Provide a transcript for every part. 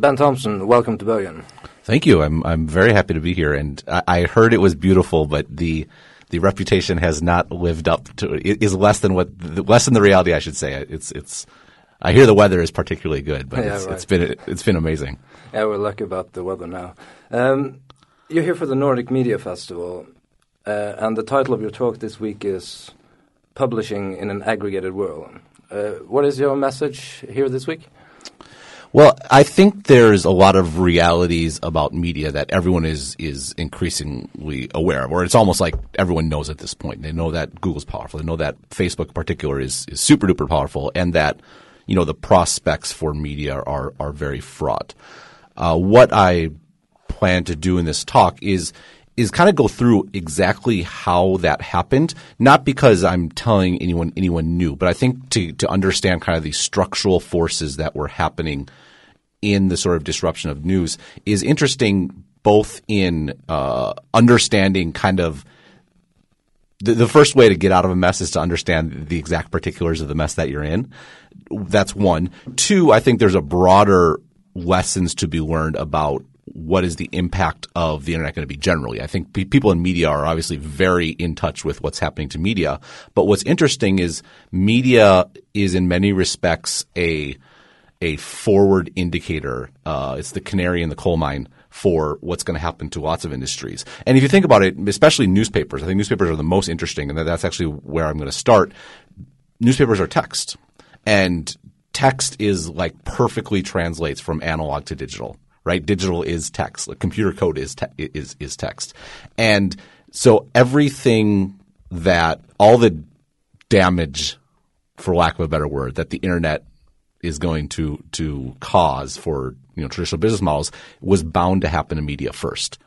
Ben Thompson, welcome to Bergen. Thank you. I'm I'm very happy to be here, and I, I heard it was beautiful, but the the reputation has not lived up to is less than what less than the reality. I should say. It's it's. I hear the weather is particularly good, but Yeah, it's, right. it's been it's been amazing. Yeah, we're lucky about the weather now. Um, you're here for the Nordic Media Festival, uh, and the title of your talk this week is Publishing in an Aggregated World. Uh, what is your message here this week? Well, I think there's a lot of realities about media that everyone is is increasingly aware of, or it's almost like everyone knows at this point. They know that Google's powerful. They know that Facebook, in particular, is is super duper powerful, and that you know the prospects for media are are very fraught. Uh, what I plan to do in this talk is is kind of go through exactly how that happened, not because I'm telling anyone anyone new, but I think to to understand kind of the structural forces that were happening in the sort of disruption of news is interesting both in uh, understanding kind of the, the first way to get out of a mess is to understand the exact particulars of the mess that you're in. That's one. Two, I think there's a broader lessons to be learned about what is the impact of the internet going to be generally. I think pe- people in media are obviously very in touch with what's happening to media. But what's interesting is media is in many respects a a forward indicator. Uh, it's the canary in the coal mine for what's going to happen to lots of industries. And if you think about it, especially newspapers, I think newspapers are the most interesting, and that's actually where I'm going to start. Newspapers are text, and text is like perfectly translates from analog to digital. Right, digital is text. Like computer code is te- is is text, and so everything that all the damage, for lack of a better word, that the internet is going to to cause for you know traditional business models was bound to happen in media first.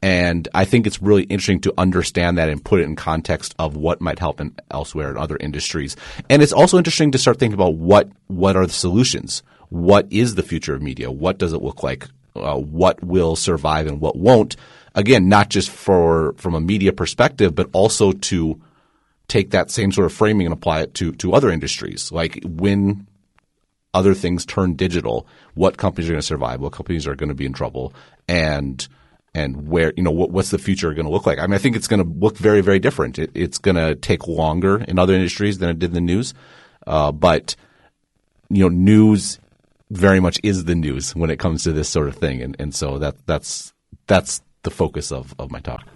And I think it's really interesting to understand that and put it in context of what might help in elsewhere in other industries. And it's also interesting to start thinking about what what are the solutions? What is the future of media? What does it look like? Uh, what will survive and what won't? Again, not just for from a media perspective, but also to take that same sort of framing and apply it to to other industries. Like when other things turn digital, what companies are going to survive, what companies are going to be in trouble, and and where you know what, what's the future going to look like? I mean, I think it's going to look very very different. It, it's going to take longer in other industries than it did in the news, uh, but you know, news very much is the news when it comes to this sort of thing, and and so that that's that's the focus of of my talk.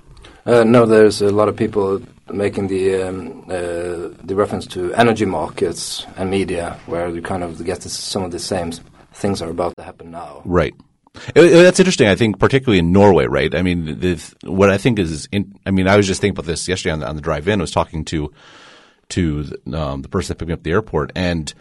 Uh, no, there's a lot of people making the um, uh, the reference to energy markets and media, where you kind of get this, some of the same things are about to happen now. Right. It- it- that's interesting. I think particularly in Norway, right? I mean, the, what I think is, in, I mean, I was just thinking about this yesterday on the, on the drive in. I was talking to to um, the person that picked me up at the airport, and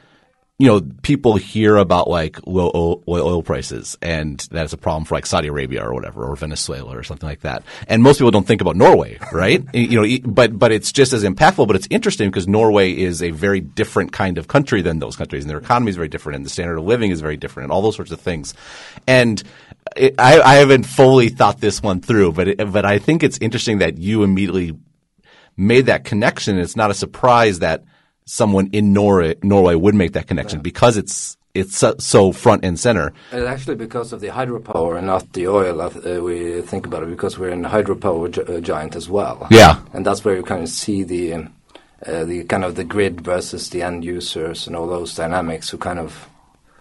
you know, people hear about like low oil, oil prices, and that is a problem for like Saudi Arabia or whatever, or Venezuela or something like that. And most people don't think about Norway, right? you know, but but it's just as impactful. But it's interesting because Norway is a very different kind of country than those countries, and their economy is very different, and the standard of living is very different, and all those sorts of things. And it, I, I haven't fully thought this one through, but it, but I think it's interesting that you immediately made that connection. It's not a surprise that someone in Norway, Norway would make that connection because it's it's so, front and center. It's actually because of the hydropower and not the oil. Uh, we think about it because we're in hydropower gi- uh, giant as well. Yeah. and that's where you kind of see the uh, the kind of the grid versus the end users and all those dynamics. Who kind of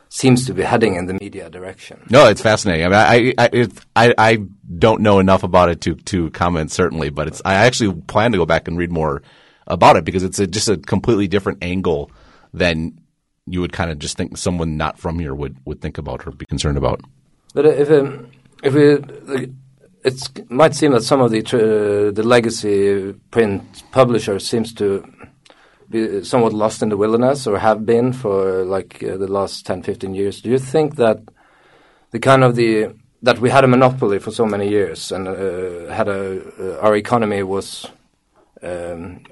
seems to be heading in the media direction. No, it's fascinating. I mean, I I, it, I I don't know enough about it to to comment certainly, but it's I actually plan to go back and read more about it because it's a, just a completely different angle than you would kind of just think someone not from here would would think about or be concerned about. But if um, if we, it might seem that some of the tr- the legacy print publishers seems to be somewhat lost in the wilderness or have been for like uh, the last 10, 15 years. Do you think that the kind of the that we had a monopoly for so many years and uh, had a uh, our economy was um,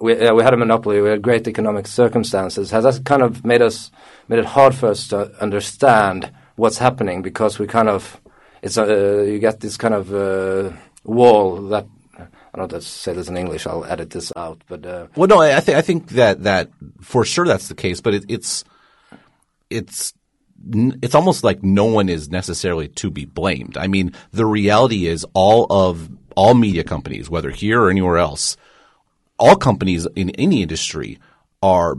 we, uh, we had a monopoly. We had great economic circumstances. Has that kind of made us made it hard for us to understand what's happening because we kind of it's a, uh, you get this kind of uh, wall that I don't know say this in English. I'll edit this out, but uh, Well, no, I think I think that that for sure that's the case, but it, it's it's it's almost like no one is necessarily to be blamed. I mean, the reality is all of all media companies, whether here or anywhere else, all companies in any industry are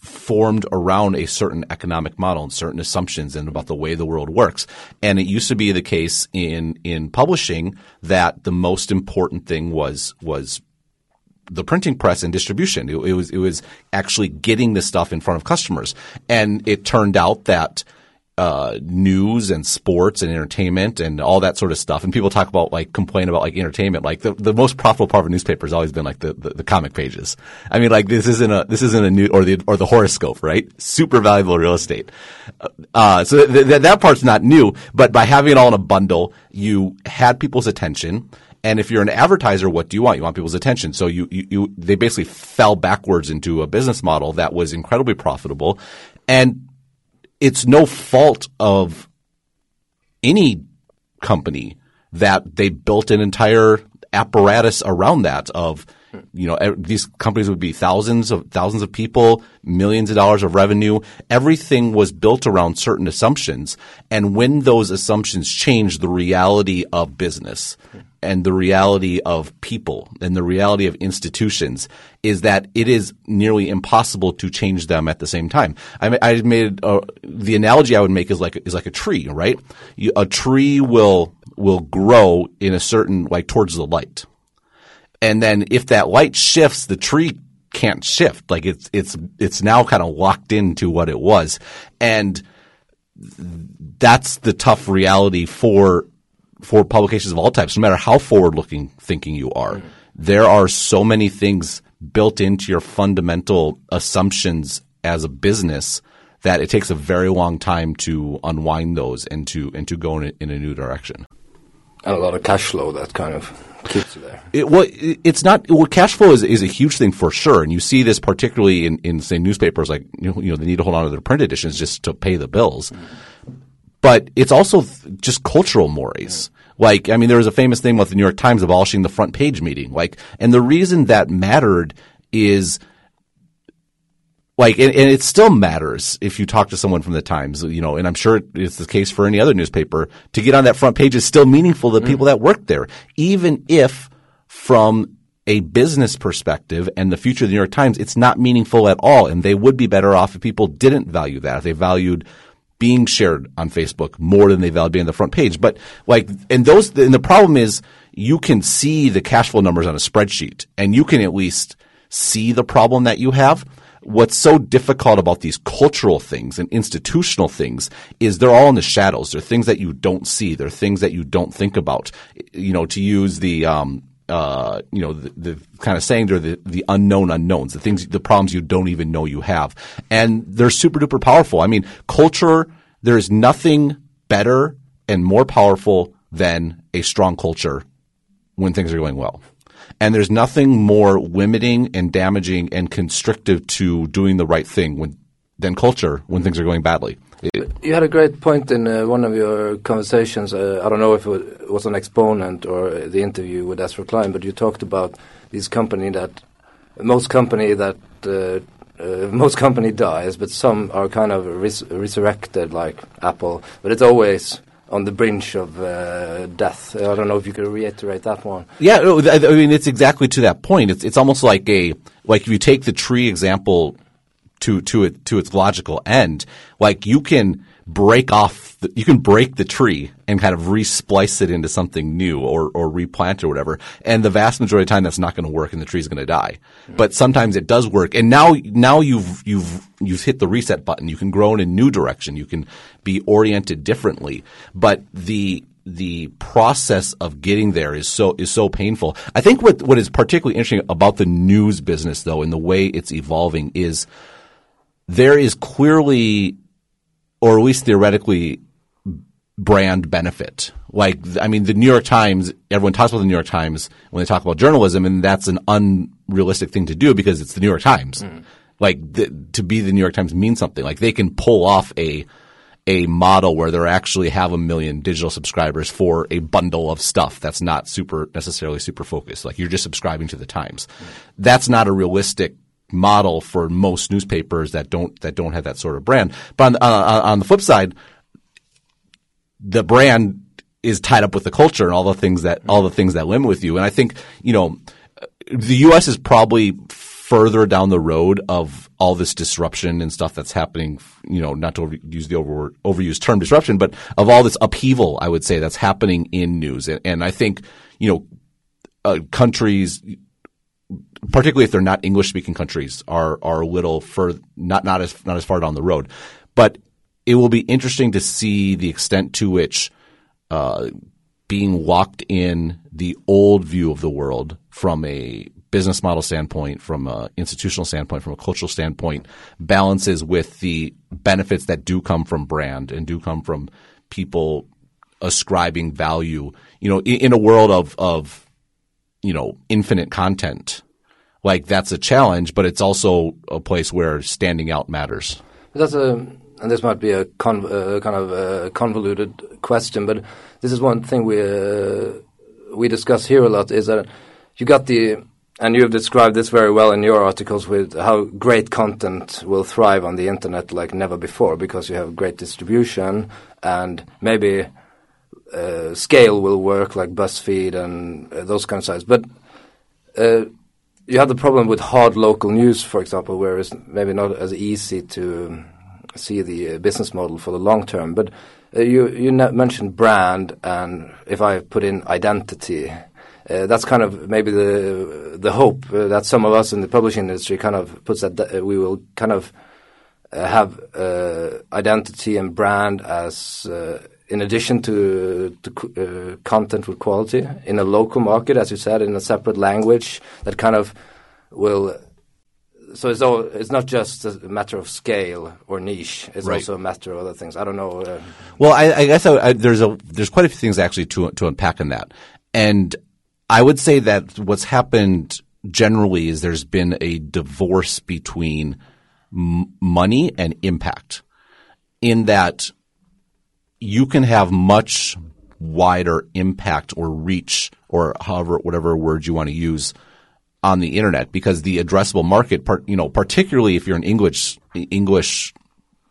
formed around a certain economic model and certain assumptions and about the way the world works. And it used to be the case in in publishing that the most important thing was was the printing press and distribution. It, it, was it was actually getting the stuff in front of customers, and it turned out that. Uh, news and sports and entertainment and all that sort of stuff. And people talk about like complain about like entertainment. Like the, the most profitable part of a newspaper has always been like the, the, the comic pages. I mean, like this isn't a this isn't a new or the or the horoscope, right? Super valuable real estate. Uh, so th- th- that part's not new. But by having it all in a bundle, you had people's attention. And if you're an advertiser, what do you want? You want people's attention. So you, you, you, they basically fell backwards into a business model that was incredibly profitable. And it's no fault of any company that they built an entire apparatus around that of you know these companies would be thousands of thousands of people millions of dollars of revenue. Everything was built around certain assumptions. And when those assumptions change the reality of business and the reality of people and the reality of institutions is that it is nearly impossible to change them at the same time. I, I made uh, the analogy I would make is like is like a tree, right? You, a tree will will grow in a certain like towards the light, and then if that light shifts, the tree can't shift. Like it's it's it's now kind of locked into what it was, and that's the tough reality for for publications of all types, no matter how forward looking thinking you are, mm. there are so many things built into your fundamental assumptions as a business that it takes a very long time to unwind those and to and to go in a, in a new direction. And a lot of cash flow that kind of keeps you there. It, well, it's not. Well, cash flow is, is a huge thing for sure, and you see this particularly in, in say newspapers like you know, you know they need to hold on to their print editions just to pay the bills. Mm but it's also just cultural mores. Like, I mean, there was a famous thing with the New York Times abolishing the front page meeting. Like, and the reason that mattered is like, and, and, it still matters if you talk to someone from the Times, you know, and I'm sure it's the case for any other newspaper. To get on that front page is still meaningful to mm. people that work there, even if from a business perspective and the future of the New York Times, it's not meaningful at all. And they would be better off if people didn't value that, if they valued being shared on Facebook more than they value being on the front page. But like, and those, and the problem is you can see the cash flow numbers on a spreadsheet and you can at least see the problem that you have. What's so difficult about these cultural things and institutional things is they're all in the shadows. They're things that you don't see. They're things that you don't think about. You know, to use the um, uh, you know, the, the, kind of saying they're the, the unknown unknowns, the things, the problems you don't even know you have. And they're super duper powerful. I mean, culture, there is nothing better and more powerful than a strong culture when things are going well. And there's nothing more limiting and damaging and constrictive to doing the right thing when, than culture when things are going badly. You had a great point in uh, one of your conversations. Uh, I don't know if it was an exponent or the interview with Ezra Klein, but you talked about this company that most company that uh, uh most company dies, but some are kind of res resurrected, like Apple. But it's always on the brink of uh, death. I don't know if you could reiterate that one. Yeah, I mean it's exactly to that point. It's it's almost like a like if you take the tree example to to it to its logical end. Like you can break off, the, you can break the tree and kind of resplice it into something new or or replant or whatever. And the vast majority of the time, that's not going to work, and the tree's going to die. Mm-hmm. But sometimes it does work. And now now you've you've you've hit the reset button. You can grow in a new direction. You can be oriented differently. But the the process of getting there is so is so painful. I think what what is particularly interesting about the news business though and the way it's evolving is there is clearly, or at least theoretically, brand benefit. Like, I mean, the New York Times, everyone talks about the New York Times when they talk about journalism, and that's an unrealistic thing to do because it's the New York Times. Mm. Like, the, to be the New York Times means something. Like, they can pull off a, a model where they actually have a million digital subscribers for a bundle of stuff that's not super necessarily super focused. Like you're just subscribing to the Times. Mm. That's not a realistic model for most newspapers that don't that don't have that sort of brand. But on, uh, on the flip side, the brand is tied up with the culture and all the things that all the things that limit with you. And I think you know the U.S. is probably further down the road of all this disruption and stuff that's happening. You know, not to use the over, overused term disruption, but of all this upheaval, I would say that's happening in news. And, and I think you know uh, countries particularly if they're not English speaking countries, are are a little further not not as not as far down the road. But it will be interesting to see the extent to which uh, being locked in the old view of the world from a business model standpoint, from an institutional standpoint, from a cultural standpoint, balances with the benefits that do come from brand and do come from people ascribing value. You know, in, in a world of of you know infinite content like that's a challenge, but it's also a place where standing out matters. That's a and this might be a con, uh, kind of convoluted question, but this is one thing we uh, we discuss here a lot is that you got the and you have described this very well in your articles with how great content will thrive on the internet like never before because you have great distribution and maybe uh, scale will work like BuzzFeed and uh, those kind of sites. But uh, you have the problem with hard local news, for example, where it's maybe not as easy to see the uh, business model for the long term. But uh, you you mentioned brand, and if I put in identity, uh, that's kind of maybe the the hope uh, that some of us in the publishing industry kind of puts that uh, we will kind of uh, have identity and brand as in addition to, to uh, content with quality in a local market, as you said, in a separate language that kind of will. So it's all, it's not just a matter of scale or niche. It's right. also a matter of other things. I don't know. Uh, well, I, I guess I, I, there's a there's quite a few things actually to to unpack in that, and I would say that what's happened generally is there's been a divorce between m- money and impact, in that you can have much wider impact or reach or however whatever word you want to use on the internet because the addressable market part you know particularly if you're an English English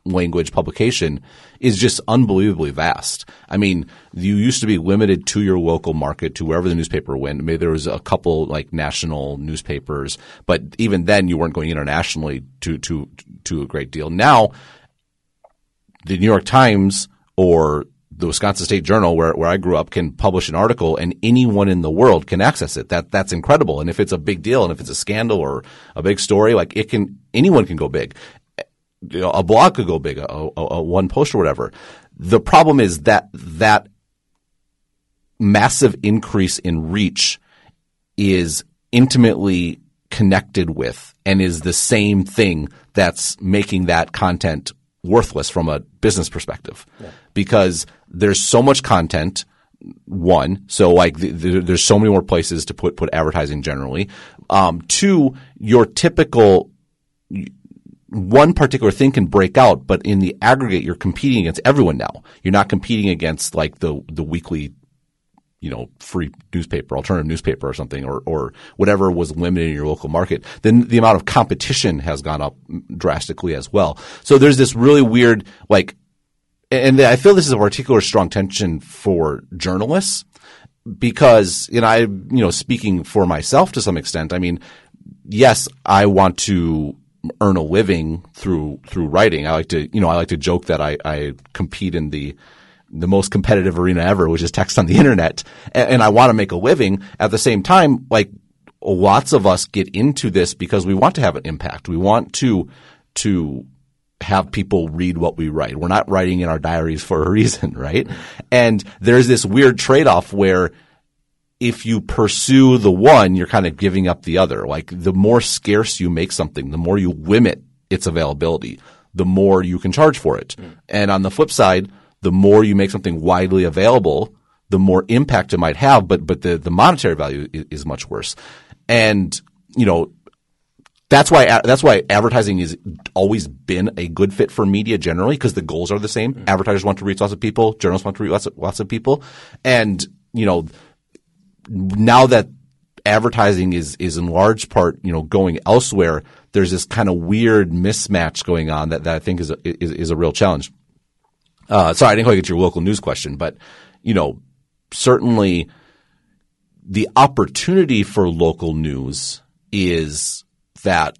language publication is just unbelievably vast. I mean, you used to be limited to your local market to wherever the newspaper went. Maybe there was a couple like national newspapers, but even then you weren't going internationally to to to a great deal. Now, the New York Times or the Wisconsin State Journal, where, where I grew up, can publish an article and anyone in the world can access it. That that's incredible. And if it's a big deal and if it's a scandal or a big story, like it can anyone can go big. You know, a blog could go big, a, a, a one post or whatever. The problem is that that massive increase in reach is intimately connected with and is the same thing that's making that content worthless from a business perspective yeah. because there's so much content one so like the, the, there's so many more places to put put advertising generally um, two your typical one particular thing can break out, but in the aggregate, you're competing against everyone now. You're not competing against like the the weekly you know, free newspaper, alternative newspaper or something, or, or whatever was limited in your local market, then the amount of competition has gone up drastically as well. So there's this really weird, like, and I feel this is a particular strong tension for journalists because, you know, I, you know, speaking for myself to some extent, I mean, yes, I want to earn a living through, through writing. I like to, you know, I like to joke that I, I compete in the, the most competitive arena ever, which is text on the internet, and, and I want to make a living. At the same time, like lots of us get into this because we want to have an impact. We want to to have people read what we write. We're not writing in our diaries for a reason, right? And there's this weird trade-off where if you pursue the one, you're kind of giving up the other. Like the more scarce you make something, the more you limit its availability, the more you can charge for it. Mm. And on the flip side, the more you make something widely available, the more impact it might have, but but the, the monetary value is, is much worse. And you know that's why that's why advertising has always been a good fit for media generally because the goals are the same. Mm-hmm. Advertisers want to reach lots of people, journalists want to reach lots of, lots of people, and you know now that advertising is is in large part you know going elsewhere. There's this kind of weird mismatch going on that, that I think is a, is, is a real challenge. Uh, sorry, I didn't quite get your local news question, but you know, certainly the opportunity for local news is that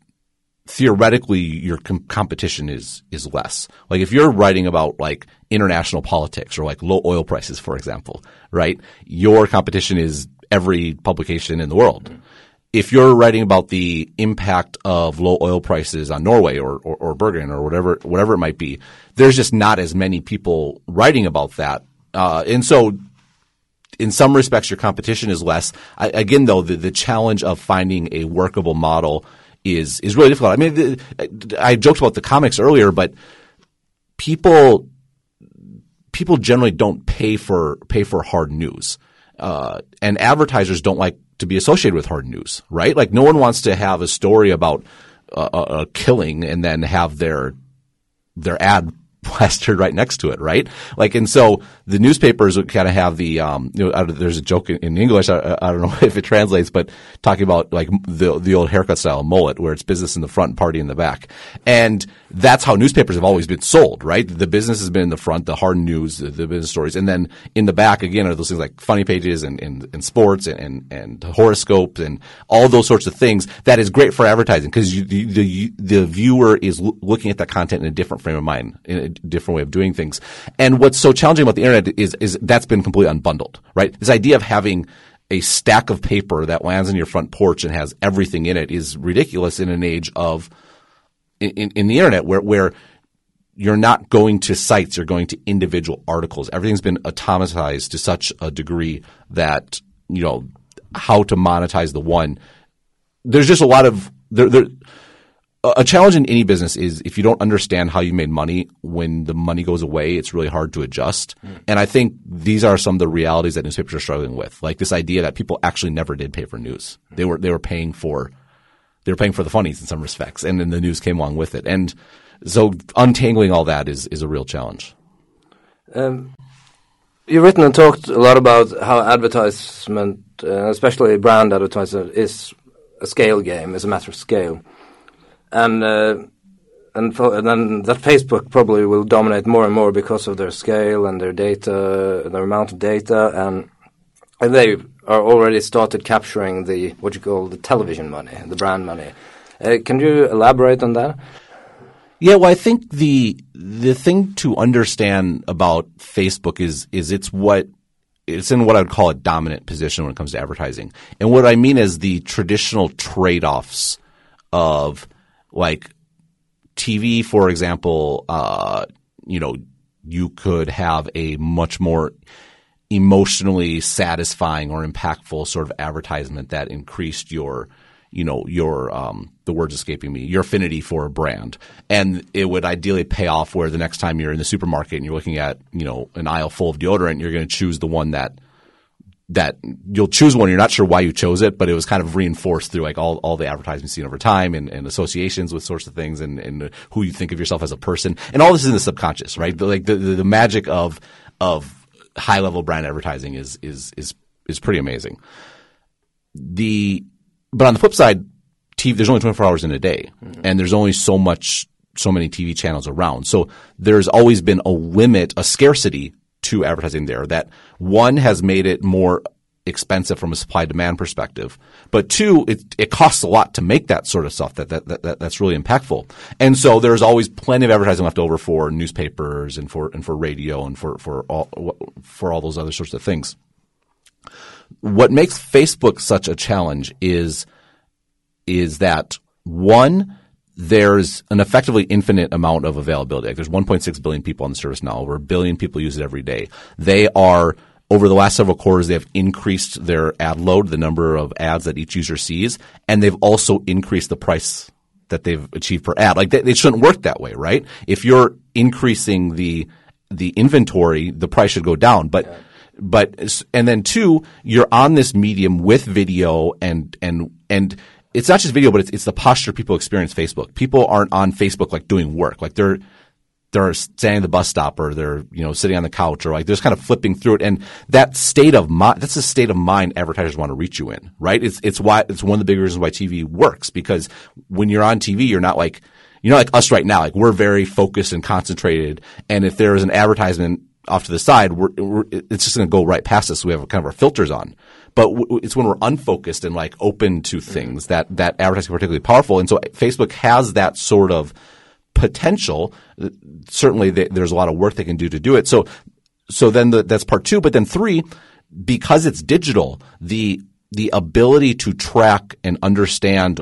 theoretically your com- competition is is less. Like if you're writing about like international politics or like low oil prices, for example, right? Your competition is every publication in the world. If you're writing about the impact of low oil prices on Norway or, or, or Bergen or whatever whatever it might be, there's just not as many people writing about that. Uh, and so in some respects, your competition is less. I, again, though, the, the challenge of finding a workable model is is really difficult. I mean, the, I joked about the comics earlier, but people people generally don't pay for pay for hard news, uh, and advertisers don't like to be associated with hard news, right? Like, no one wants to have a story about a, a killing and then have their their ad plastered right next to it, right? Like, and so the newspapers kind of have the, um, you know, there's a joke in, English, I, I, don't know if it translates, but talking about like the, the old haircut style mullet where it's business in the front and party in the back. And that's how newspapers have always been sold, right? The business has been in the front, the hard news, the, the business stories. And then in the back, again, are those things like funny pages and, and, and sports and, and, and horoscopes and all those sorts of things that is great for advertising because the, the, the viewer is looking at that content in a different frame of mind, in a different way of doing things. And what's so challenging about the internet is, is that's been completely unbundled, right? This idea of having a stack of paper that lands on your front porch and has everything in it is ridiculous in an age of – in, in the internet where, where you're not going to sites, you're going to individual articles. Everything's been automatized to such a degree that, you know, how to monetize the one. There's just a lot of, there, there, a challenge in any business is if you don't understand how you made money when the money goes away, it's really hard to adjust. Mm. And I think these are some of the realities that newspapers are struggling with. Like this idea that people actually never did pay for news. They were they were paying for they were paying for the funnies in some respects, and then the news came along with it. And so untangling all that is is a real challenge. Um, you've written and talked a lot about how advertisement, uh, especially brand advertising, is a scale game, is a matter of scale, and. Uh, and, then that Facebook probably will dominate more and more because of their scale and their data, their amount of data, and and they are already started capturing the what you call the television money, the brand money. Uh, can you elaborate on that? Yeah, well, I think the the thing to understand about Facebook is is it's what it's in what I would call a dominant position when it comes to advertising. And what I mean is the traditional trade offs of like TV, for example, uh, you know, you could have a much more emotionally satisfying or impactful sort of advertisement that increased your you know your um, the words escaping me your affinity for a brand. And it would ideally pay off where the next time you're in the supermarket and you're looking at you know an aisle full of deodorant you're going to choose the one that that you'll choose one you're not sure why you chose it but it was kind of reinforced through like all, all the advertisements seen over time and, and associations with sorts of things and, and who you think of yourself as a person and all this is in the subconscious right like the, the, the magic of of high level brand advertising is is is is pretty amazing. The but on the flip side, TV there's only 24 hours in a day, mm-hmm. and there's only so much so many TV channels around. So there's always been a limit, a scarcity to advertising there. That one has made it more expensive from a supply demand perspective. But two, it, it costs a lot to make that sort of stuff that, that, that, that's really impactful. And so there's always plenty of advertising left over for newspapers and for, and for radio and for, for all, for all those other sorts of things. What makes Facebook such a challenge is, is that one, there's an effectively infinite amount of availability. Like there's 1.6 billion people on the service now. Over a billion people use it every day. They are over the last several quarters, they have increased their ad load, the number of ads that each user sees, and they've also increased the price that they've achieved per ad. Like they, they shouldn't work that way, right? If you're increasing the the inventory, the price should go down. But yeah. but and then two, you're on this medium with video and and and it's not just video, but it's it's the posture people experience Facebook. People aren't on Facebook like doing work. Like they're they're standing at the bus stop or they're you know sitting on the couch or like they're just kind of flipping through it. And that state of mind that's the state of mind advertisers want to reach you in right? It's it's why it's one of the big reasons why TV works because when you're on TV you're not like you're not like us right now. Like we're very focused and concentrated. And if there is an advertisement off to the side we're, we're it's just going to go right past us. We have kind of our filters on but w- it's when we're unfocused and like open to mm-hmm. things that that advertising is particularly powerful and so uh, Facebook has that sort of potential. Certainly, they, there's a lot of work they can do to do it. So, so then the, that's part two. But then three, because it's digital, the the ability to track and understand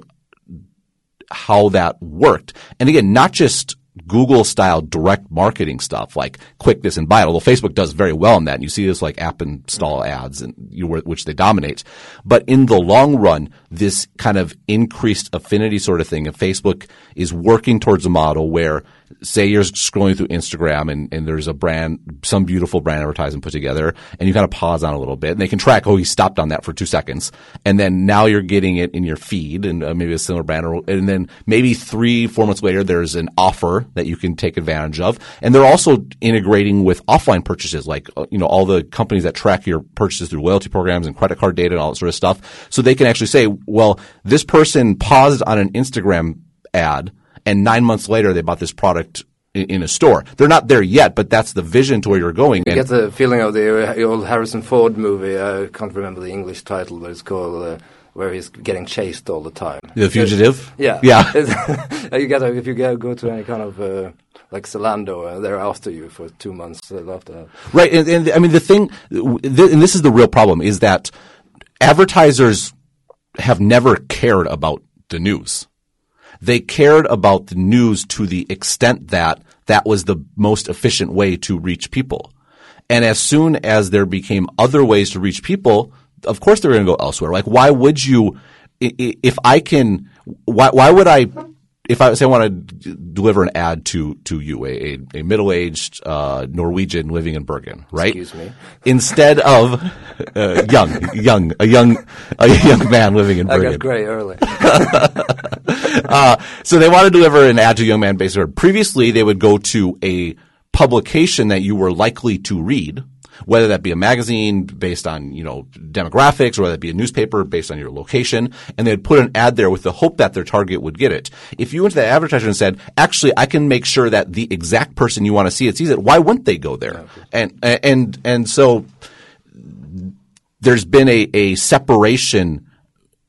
how that worked, and again, not just Google style direct marketing stuff like quick this and buy it. Although Facebook does very well in that, and you see this like app install ads and you, which they dominate. But in the long run, this kind of increased affinity sort of thing, and Facebook is working towards a model where say you're scrolling through Instagram and, and there's a brand, some beautiful brand advertisement put together and you kind of pause on a little bit and they can track, oh, he stopped on that for two seconds. And then now you're getting it in your feed and uh, maybe a similar brand. Or, and then maybe three, four months later, there's an offer that you can take advantage of. And they're also integrating with offline purchases, like, uh, you know, all the companies that track your purchases through loyalty programs and credit card data and all that sort of stuff. So they can actually say, well, this person paused on an Instagram ad and nine months later they bought this product in, in a store. They're not there yet, but that's the vision to where you're going. You get the feeling of the old Harrison Ford movie. I can't remember the English title, but it's called. Uh, where he's getting chased all the time. The fugitive. Yeah, yeah. you get if you go, go to any kind of uh, like Zalando, uh, they're after you for two months after that. Right, and, and I mean the thing, th- and this is the real problem, is that advertisers have never cared about the news. They cared about the news to the extent that that was the most efficient way to reach people. And as soon as there became other ways to reach people, of course they're going to go elsewhere. Like, why would you, if I can, why, why would I if I say I want to deliver an ad to to you, a, a, middle aged uh, Norwegian living in Bergen, right? Excuse me. Instead of uh, young, young, a young, a young man living in Bergen. I got gray early. uh, so they want to deliver an ad to a young man based on previously they would go to a publication that you were likely to read whether that be a magazine based on, you know, demographics or whether that be a newspaper based on your location. And they'd put an ad there with the hope that their target would get it. If you went to that advertiser and said, actually, I can make sure that the exact person you want to see it sees it, why wouldn't they go there? And, and, and so there's been a, a separation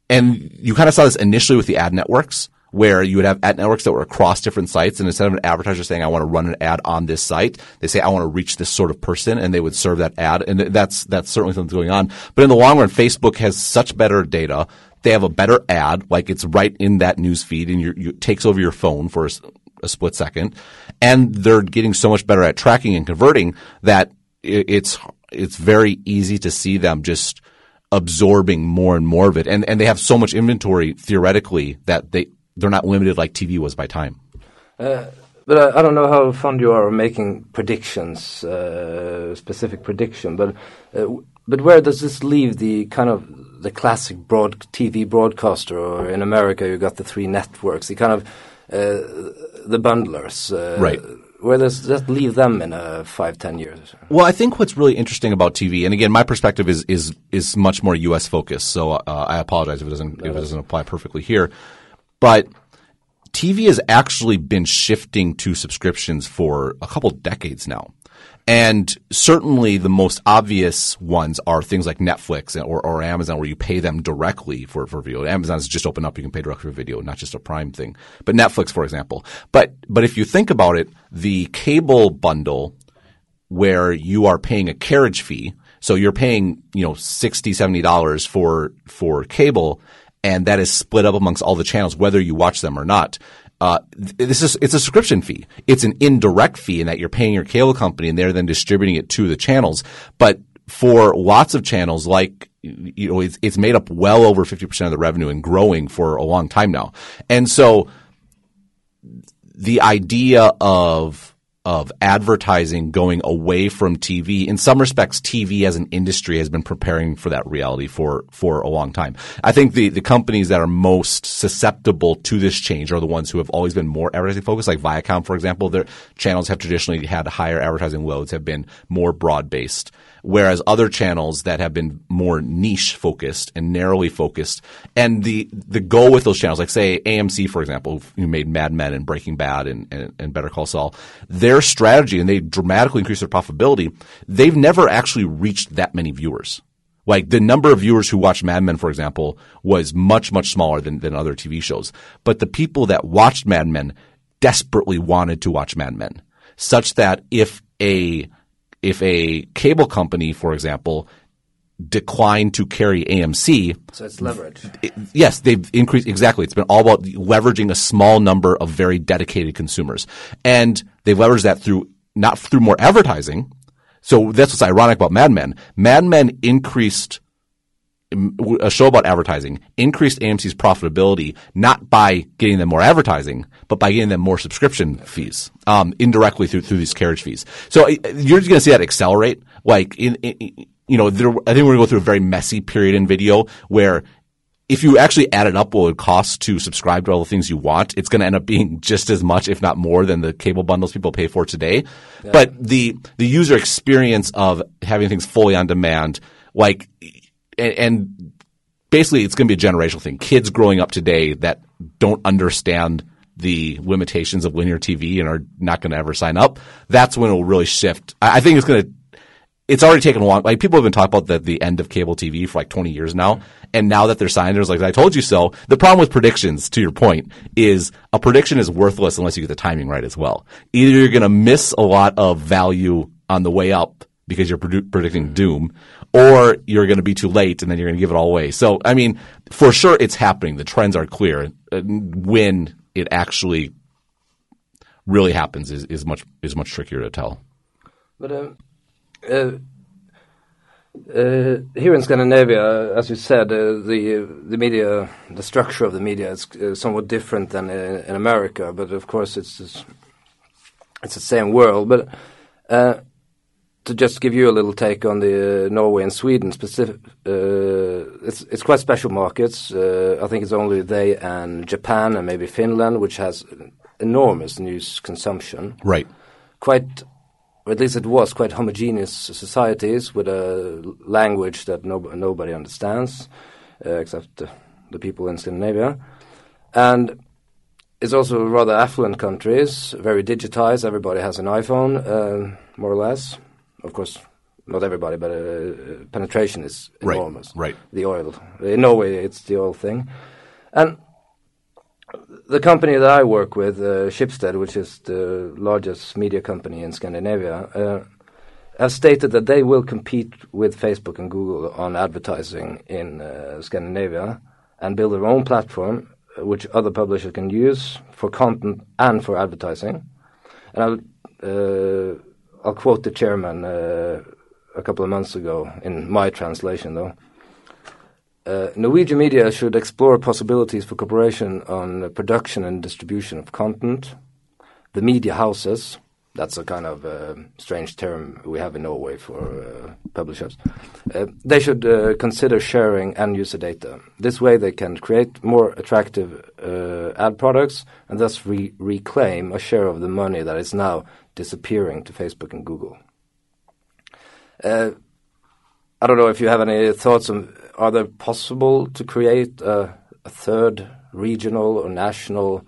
and you kind of saw this initially with the ad networks where you would have ad networks that were across different sites. And instead of an advertiser saying, I want to run an ad on this site, they say, I want to reach this sort of person and they would serve that ad. And that's, that's certainly something going on. But in the long run, Facebook has such better data. They have a better ad, like it's right in that news feed and you, takes over your phone for a, a split second. And they're getting so much better at tracking and converting that it's, it's very easy to see them just absorbing more and more of it. And, and they have so much inventory theoretically that they, they're not limited like TV was by time. Uh, but I, I, don't know how fond you are of making predictions, uh, specific prediction. But uh, but where does this leave the kind of the classic broad TV broadcaster? Or in America, you got the three networks, the kind of uh, the bundlers, uh, right? Where does that leave them in a five, ten years? Well, I think what's really interesting about TV, and again, my perspective is is is much more U.S. focused. So uh, I apologize if it doesn't if it doesn't apply perfectly here. But TV has actually been shifting to subscriptions for a couple decades now. And certainly the most obvious ones are things like Netflix or, or Amazon where you pay them directly for, for video. Amazon's just opened up, you can pay directly for video, not just a prime thing. But Netflix, for example. But, but if you think about it, the cable bundle where you are paying a carriage fee, so you're paying, you know, $60, $70 for, for cable and that is split up amongst all the channels, whether you watch them or not. Uh, this is it's a subscription fee. It's an indirect fee in that you're paying your cable company and they're then distributing it to the channels. But for lots of channels, like you know, it's, it's made up well over fifty percent of the revenue and growing for a long time now. And so the idea of of advertising going away from TV. In some respects, TV as an industry has been preparing for that reality for, for a long time. I think the, the companies that are most susceptible to this change are the ones who have always been more advertising focused, like Viacom, for example. Their channels have traditionally had higher advertising loads, have been more broad based whereas other channels that have been more niche focused and narrowly focused, and the the goal with those channels, like say AMC for example, who made Mad Men and Breaking Bad and, and, and Better Call Saul, their strategy and they dramatically increased their profitability. They've never actually reached that many viewers. Like the number of viewers who watched Mad Men, for example, was much, much smaller than, than other TV shows. But the people that watched Mad Men desperately wanted to watch Mad Men, such that if a if a cable company, for example, declined to carry AMC. So it's leverage. It, yes, they've increased exactly. It's been all about leveraging a small number of very dedicated consumers, and they've leveraged that through not through more advertising. So that's what's ironic about Mad Men. Mad Men increased a show about advertising increased AMC's profitability not by getting them more advertising, but by getting them more subscription fees um, indirectly through through these carriage fees. So you're just going to see that accelerate. Like in, in you know, there, I think we're going to go through a very messy period in video where if you actually added up what it costs to subscribe to all the things you want, it's going to end up being just as much, if not more, than the cable bundles people pay for today. Yeah. But the the user experience of having things fully on demand, like and, and basically it's going to be a generational thing. Kids growing up today that don't understand the limitations of linear TV and are not going to ever sign up, that's when it will really shift. I think it's going to. It's already taken a long. Like people have been talking about the, the end of cable TV for like 20 years now, and now that they're signed, there's like I told you so. The problem with predictions, to your point, is a prediction is worthless unless you get the timing right as well. Either you're going to miss a lot of value on the way up because you're predicting doom, or you're going to be too late and then you're going to give it all away. So, I mean, for sure it's happening. The trends are clear. Uh, when it actually really happens is, is much is much trickier to tell. But um, uh, uh, here in Scandinavia, as you said, uh, the the media, the structure of the media is uh, somewhat different than in, in America. But of course, it's it's the same world. But uh, to just give you a little take on the uh, Norway and Sweden specific, uh, it's it's quite special markets. Uh, I think it's only they and Japan and maybe Finland, which has enormous news consumption. Right. Quite, or at least it was quite homogeneous societies with a language that no, nobody understands, uh, except the people in Scandinavia, and. It's also rather affluent countries, very digitized. Everybody has an iPhone, uh, more or less of course, not everybody, but uh, penetration is enormous. Right, right. The oil. In Norway, it's the oil thing. And the company that I work with, uh, Schibsted, which is the largest media company in Scandinavia, uh, have stated that they will compete with Facebook and Google on advertising in uh, Scandinavia and build their own platform, uh, which other publishers can use for content and for advertising. And I'll uh, I'll quote the chairman uh, a couple of months ago in my translation, though. Uh, Norwegian media should explore possibilities for cooperation on production and distribution of content. The media houses, that's a kind of uh, strange term we have in Norway for uh, publishers. Uh, they should uh, consider sharing end user data. This way, they can create more attractive uh, ad products and thus re reclaim a share of the money that is now disappearing to Facebook and Google. Uh, I don't know if you have any thoughts on are there possible to create a, a third regional or national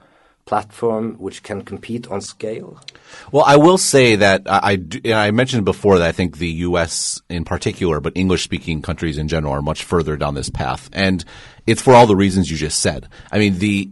platform which can compete on scale? Well, I will say that I, I, I, mentioned before that I think the U.S. in particular, but English speaking countries in general are much further down this path. And it's for all the reasons you just said. I mean, the,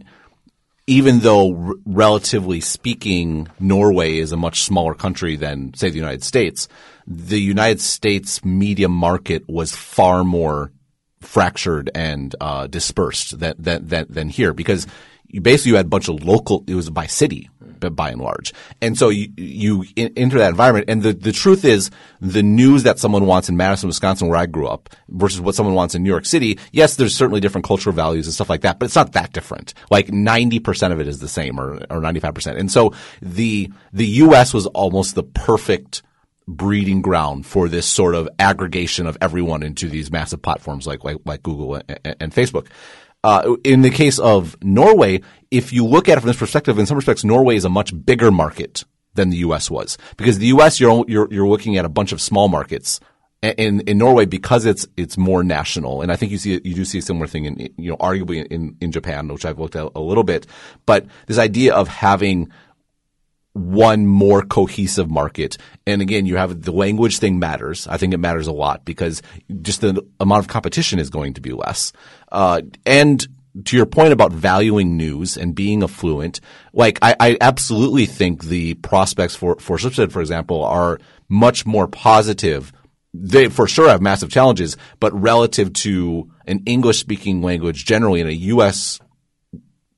even though r- relatively speaking, Norway is a much smaller country than, say, the United States, the United States media market was far more fractured and uh, dispersed than, than, than, than here because you basically you had a bunch of local, it was by city but by and large. And so you, you enter that environment. And the, the truth is the news that someone wants in Madison, Wisconsin, where I grew up versus what someone wants in New York City. Yes, there's certainly different cultural values and stuff like that, but it's not that different. Like 90% of it is the same or, or 95%. And so the, the U.S. was almost the perfect breeding ground for this sort of aggregation of everyone into these massive platforms like like, like Google and, and Facebook. Uh, in the case of Norway, if you look at it from this perspective, in some respects, Norway is a much bigger market than the U.S. was because the U.S. you're you're, you're looking at a bunch of small markets. In in Norway, because it's it's more national, and I think you see you do see a similar thing in you know arguably in in Japan, which I've looked at a little bit. But this idea of having one more cohesive market. And again, you have the language thing matters. I think it matters a lot because just the amount of competition is going to be less. Uh, and to your point about valuing news and being affluent, like I, I absolutely think the prospects for for Schibsted, for example, are much more positive. They for sure have massive challenges, but relative to an English speaking language generally in a U.S.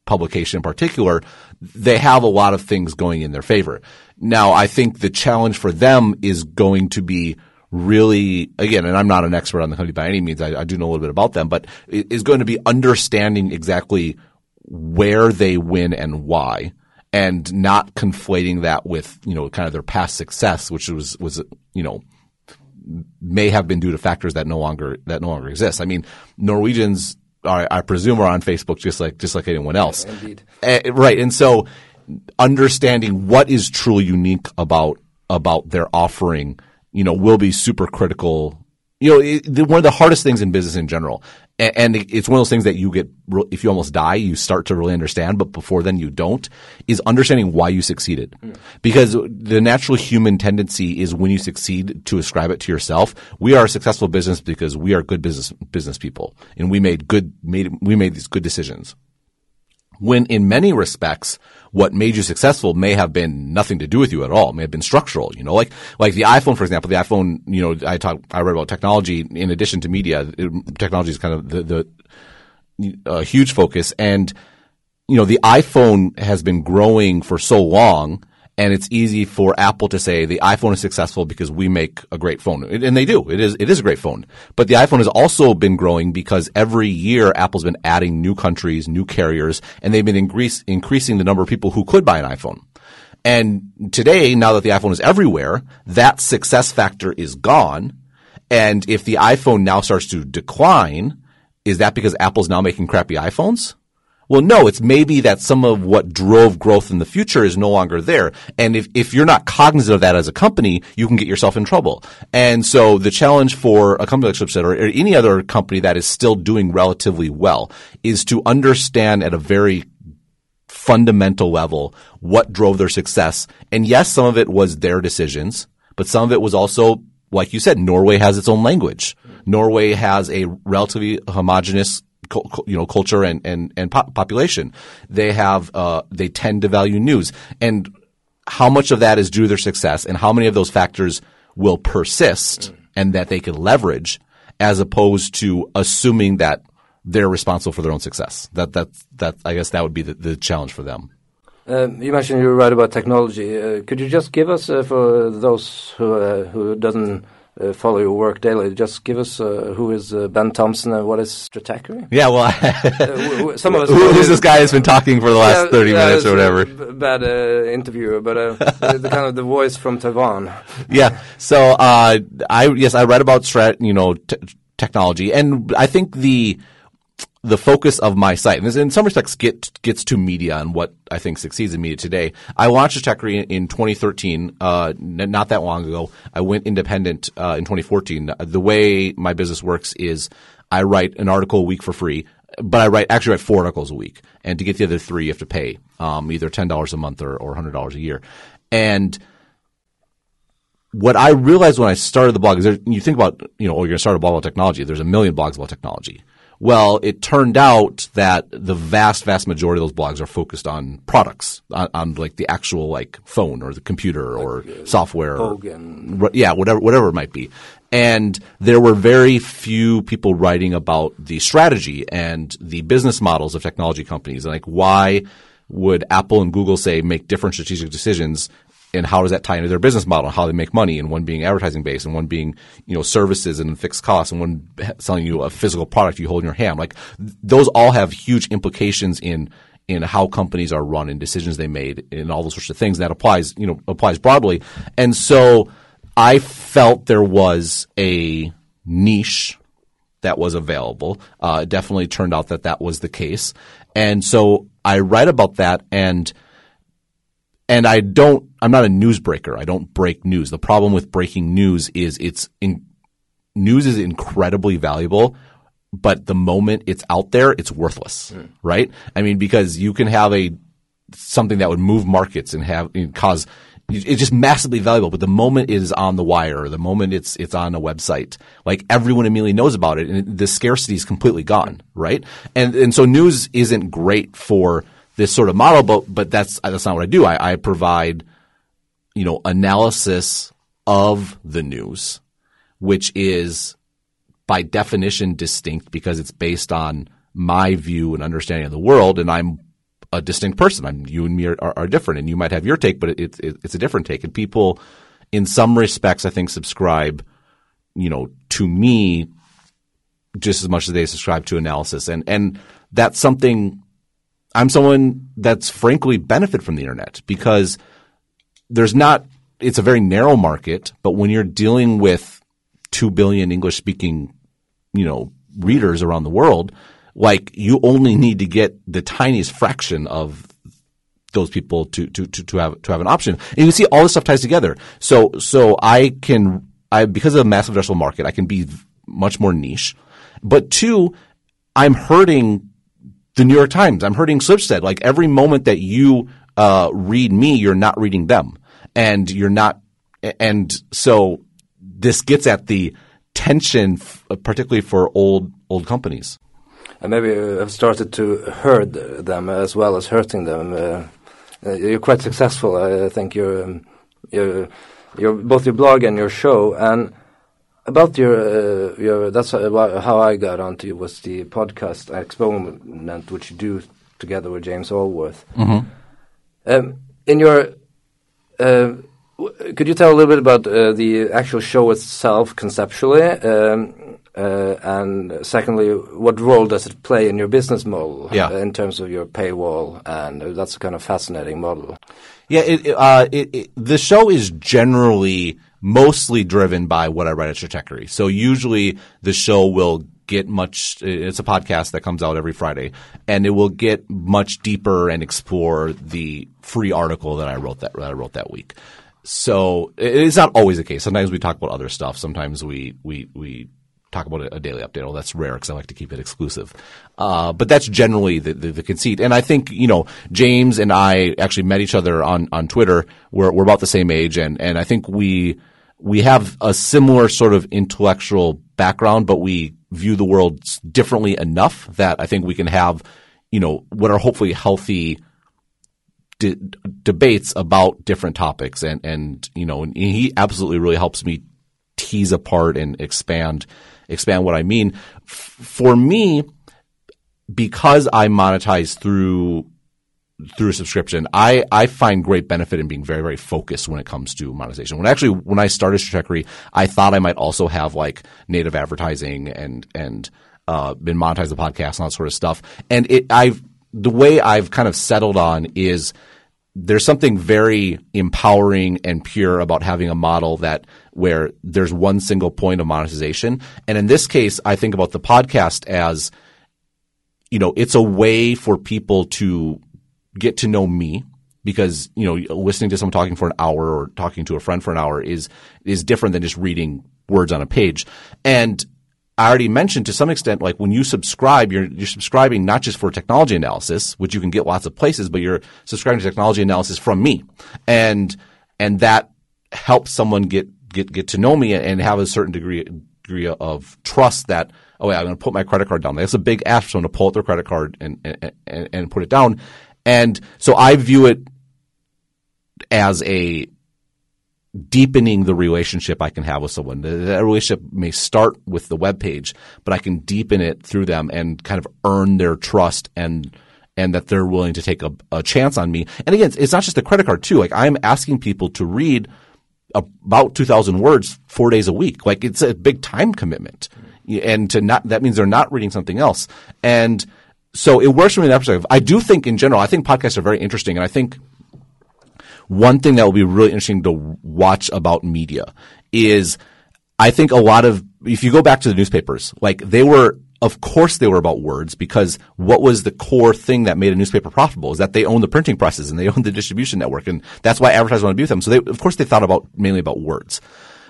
publication in particular, they have a lot of things going in their favor. Now, I think the challenge for them is going to be really, again, and I'm not an expert on the company by any means. I, I do know a little bit about them, but is going to be understanding exactly where they win and why and not conflating that with, you know, kind of their past success, which was, was, you know, may have been due to factors that no longer, that no longer exist. I mean, Norwegians are, I presume are on Facebook just like just like anyone else. Indeed. Uh, right. And so understanding what is truly unique about about their offering, you know, will be super critical. You know, it, one of the hardest things in business in general and it's one of those things that you get if you almost die you start to really understand but before then you don't is understanding why you succeeded. Mm. because the natural human tendency is when you succeed to ascribe it to yourself. We are a successful business because we are good business business people and we made good made we made these good decisions. When in many respects, what made you successful may have been nothing to do with you at all. It may have been structural, you know, like, like the iPhone, for example, the iPhone, you know, I talk, I read about technology in addition to media. It, technology is kind of the, the, uh, huge focus. And, you know, the iPhone has been growing for so long and it's easy for Apple to say the iPhone is successful because we make a great phone, and they do. It is it is a great phone. But the iPhone has also been growing because every year Apple's been adding new countries, new carriers, and they've been increase, increasing the number of people who could buy an iPhone. And today, now that the iPhone is everywhere, that success factor is gone. And if the iPhone now starts to decline, is that because Apple's now making crappy iPhones? Well, no, it's maybe that some of what drove growth in the future is no longer there. And if, if you're not cognizant of that as a company, you can get yourself in trouble. And so the challenge for a company like Schibsted or, or any other company that is still doing relatively well is to understand at a very fundamental level what drove their success. And yes, some of it was their decisions, but some of it was also, like you said, Norway has its own language. Norway has a relatively homogenous you know culture and and and population. They have uh, they tend to value news, and how much of that is due to their success, and how many of those factors will persist and that they can leverage, as opposed to assuming that they're responsible for their own success. That that that I guess that would be the, the challenge for them. Uh, you mentioned you were right about technology. Uh, could you just give us, uh, for those who uh, who doesn't uh, follow your work daily. Just give us uh, who is uh, Ben Thompson and what is Stratechery? Yeah, well, uh, some of us. Who, who's this guy that's been talking for the last yeah, thirty yeah, minutes or whatever? bad uh, interviewer, but uh, the kind of the voice from Taiwan. yeah. So I yes, I read about strat, you know, technology, and I think the the focus of my site, and this in some respects get, gets to media and what I think succeeds in media today. I launched Stratechery in 2013, uh, not that long ago. I went independent uh, in 2014. The way my business works is I write an article a week for free, but I write actually write four articles a week, and to get the other three, you have to pay um, either ten dollars a month or, or hundred dollars a year. And what I realized when I started the blog is there, you think about, you know, oh, you're going to start a blog about technology. There's a million blogs about technology Well, it turned out that the vast, vast majority of those blogs are focused on products, on, on like the actual like phone or the computer or uh, software. Hogan. r- yeah, whatever, whatever it might be. And there were very few people writing about the strategy and the business models of technology companies. and Like, why would Apple and Google say make different strategic decisions? And how does that tie into their business model? and How they make money, and one being advertising based, and one being you know services and fixed costs, and one selling you a physical product you hold in your hand. Like those all have huge implications in in how companies are run and decisions they made and all those sorts of things. That applies, you know, applies broadly. And so I felt there was a niche that was available. Uh, it definitely turned out that that was the case. And so I write about that and and I don't I'm not a newsbreaker. I don't break news. The problem with breaking news is it's in, news is incredibly valuable, but the moment it's out there, it's worthless, right? I mean, because you can have a something that would move markets and have and cause it's just massively valuable. But the moment it is on the wire, the moment it's it's on a website, like everyone immediately knows about it, and the scarcity is completely gone, right? And and so news isn't great for this sort of model, but but that's that's not what I do. I, I provide you know analysis of the news, which is by definition distinct because it's based on my view and understanding of the world, and I'm a distinct person. I'm, you and me are, are, are different, and you might have your take, but it, it, it's a different take. And people, in some respects, I think subscribe, you know, to me just as much as they subscribe to analysis, and and that's something. I'm someone that's frankly benefit from the internet because there's not. It's a very narrow market, but when you're dealing with two billion English speaking, you know, readers around the world, like you only need to get the tiniest fraction of those people to to to, to have to have an option. And you see all this stuff ties together. So so I can I because of the massive addressable market, I can be much more niche. But two, I'm hurting the New York Times. I'm hurting Schibsted. Like every moment that you uh, read me, you're not reading them, and you're not. And so this gets at the tension, f- particularly for old old companies. And maybe have started to hurt them as well as hurting them. Uh, uh, you're quite successful. I I think you're, um, you're, you're both your blog and your show. And about your, uh, your that's how how I got onto you was the podcast experiment, which you do together with James Allworth. Um, in your, uh, w- could you tell a little bit about uh, the actual show itself conceptually? Um, uh, and secondly, what role does it play in your business model Yeah. uh, in terms of your paywall? And uh, that's a kind of fascinating model. Yeah, it, uh, it, it, the show is generally mostly driven by what I write at Stratechery. So usually the show will get much. It's a podcast that comes out every Friday, and it will get much deeper and explore the free article that I wrote that, that I wrote that week. So it's not always the case. Sometimes we talk about other stuff. Sometimes we we we talk about a, a daily update. Well, that's rare because I like to keep it exclusive. Uh, but that's generally the, the, the conceit. And I think, you know, James and I actually met each other on, on Twitter. We're, we're about the same age. And, and I think we, we have a similar sort of intellectual background, but we view the world differently enough that I think we can have, you know, what are hopefully healthy de- debates about different topics. And, and, you know, and he absolutely really helps me tease apart and expand expand what I mean. For me, because I monetize through through subscription, I, I find great benefit in being very, very focused when it comes to monetization. When actually, when I started Stratechery, I thought I might also have like native advertising and, and, uh, been monetize the podcast and all that sort of stuff. And it, I've, the way I've kind of settled on is there's something very empowering and pure about having a model that where there's one single point of monetization. And in this case, I think about the podcast as, you know, it's a way for people to get to know me because, you know, listening to someone talking for an hour or talking to a friend for an hour is, is different than just reading words on a page. And I already mentioned to some extent, like when you subscribe, you're, you're subscribing not just for technology analysis, which you can get lots of places, but you're subscribing to technology analysis from me. And, and that helps someone get, get, get to know me and have a certain degree, degree of trust that oh yeah, I'm going to put my credit card down. That's a big ask for someone to pull out their credit card and and and put it down. And so I view it as a deepening the relationship I can have with someone. That relationship may start with the web page, but I can deepen it through them and kind of earn their trust and and that they're willing to take a, a chance on me. And again, it's not just the credit card too. Like I'm asking people to read about 2000 words four days a week. Like it's a big time commitment. And to not, that means they're not reading something else. And so it works from that perspective. I do think in general, I think podcasts are very interesting. And I think one thing that will be really interesting to watch about media is I think a lot of, if you go back to the newspapers, like they were, of course they were about words because what was the core thing that made a newspaper profitable is that they own the printing presses and they own the distribution network. And that's why advertisers want to be with them. So they, of course they thought about mainly about words.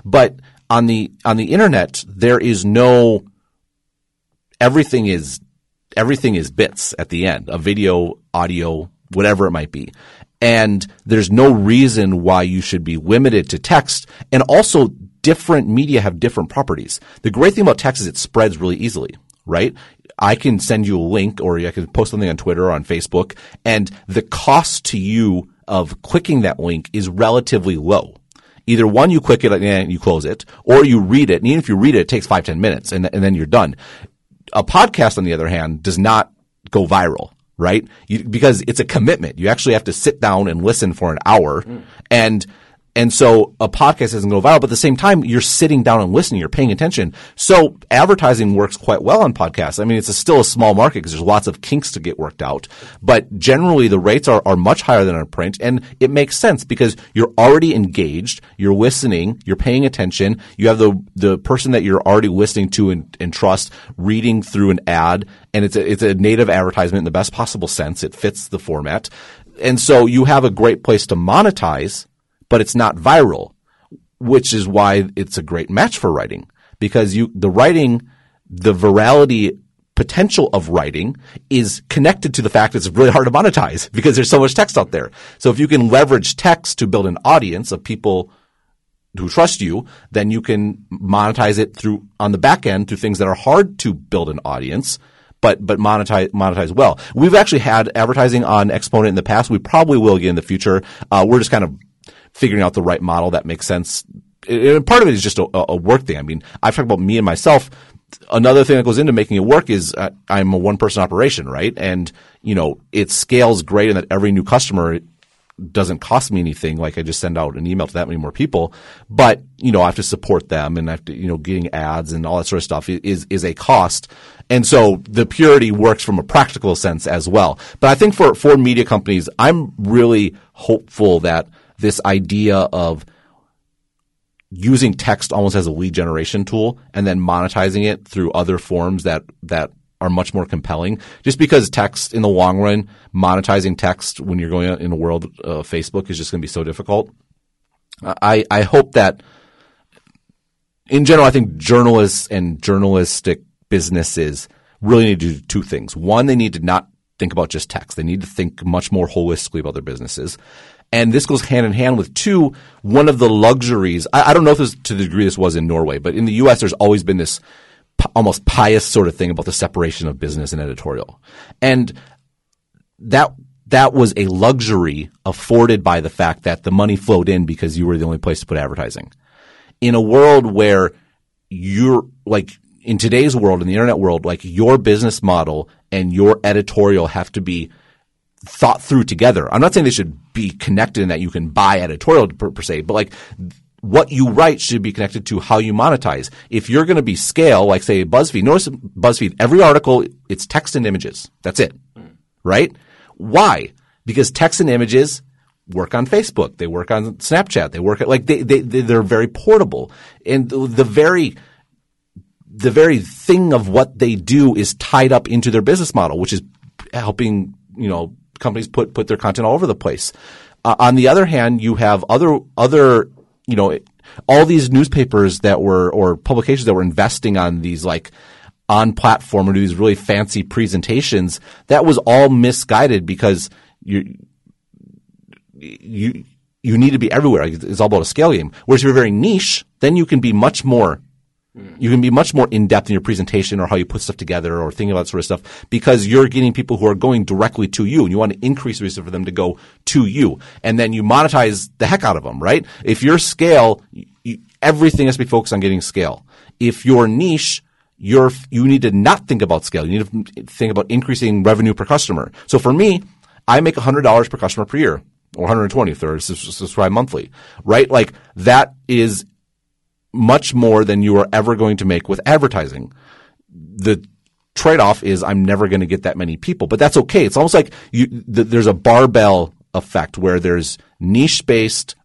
But on the, on the internet, there is no, everything is, everything is bits at the end, a video, audio, whatever it might be and there's no reason why you should be limited to text. And also, different media have different properties. The great thing about text is it spreads really easily, right? I can send you a link or I can post something on Twitter or on Facebook, and the cost to you of clicking that link is relatively low. Either one, you click it and you close it, or you read it. And even if you read it, it takes five, ten minutes and, and then you're done. A podcast, on the other hand, does not go viral right? You, because it's a commitment. You actually have to sit down and listen for an hour. Mm. And and so a podcast doesn't go viral, but at the same time, you're sitting down and listening, you're paying attention. So advertising works quite well on podcasts. I mean, it's a, still a small market because there's lots of kinks to get worked out, but generally the rates are, are much higher than on print. And it makes sense because you're already engaged, you're listening, you're paying attention. You have the, the person that you're already listening to and, and trust reading through an ad. And it's a, it's a native advertisement in the best possible sense. It fits the format. And so you have a great place to monetize but it's not viral, which is why it's a great match for writing because you, the writing, the virality potential of writing is connected to the fact that it's really hard to monetize because there's so much text out there. So if you can leverage text to build an audience of people who trust you, then you can monetize it through on the back end through things that are hard to build an audience, but but monetize monetize well. We've actually had advertising on Exponent in the past. We probably will again in the future. Uh, we're just kind of figuring out the right model that makes sense. And part of it is just a, a work thing. I mean, I've talked about me and myself. Another thing that goes into making it work is uh, I'm a one person operation, right? And, you know, it scales great in that every new customer doesn't cost me anything. Like I just send out an email to that many more people, but you know I have to support them and I have to you know getting ads and all that sort of stuff is is a cost. And so the purity works from a practical sense as well. But I think for for media companies, I'm really hopeful that this idea of using text almost as a lead generation tool and then monetizing it through other forms that that are much more compelling. Just because text in the long run, monetizing text when you're going in a world of Facebook is just going to be so difficult. I I hope that in general, I think journalists and journalistic businesses really need to do two things. One, they need to not think about just text. They need to think much more holistically about their businesses. And this goes hand in hand with two, one of the luxuries. I, I don't know if this to the degree this was in Norway, but in the U.S., there's always been this p- almost pious sort of thing about the separation of business and editorial. And that, that was a luxury afforded by the fact that the money flowed in because you were the only place to put advertising. In a world where you're like, in today's world, in the internet world, like your business model and your editorial have to be thought through together. I'm not saying they should be connected in that you can buy editorial per, per se, but like what you write should be connected to how you monetize. If you're going to be scale, like say BuzzFeed, notice BuzzFeed, every article, it's text and images. That's it. Right? Why? Because text and images work on Facebook. They work on Snapchat. They work at, like, they, they, they're very portable. And the, the very, the very thing of what they do is tied up into their business model, which is helping, you know, companies put put their content all over the place. Uh, on the other hand, you have other other you know all these newspapers that were or publications that were investing on these like on platform or do these really fancy presentations. That was all misguided because you you you need to be everywhere. It's all about a scale game. Whereas if you're very niche, then you can be much more You can be much more in depth in your presentation or how you put stuff together or thinking about sort of stuff because you're getting people who are going directly to you and you want to increase the reason for them to go to you. And then you monetize the heck out of them, right? If your scale, you, everything has to be focused on getting scale. If your niche, you're, you need to not think about scale. You need to think about increasing revenue per customer. So for me, I make $100 per customer per year or 120 if they're subscribed monthly, right? Like that is much more than you are ever going to make with advertising. The trade-off is I'm never going to get that many people, but that's okay. It's almost like you, th- there's a barbell effect where there's niche-based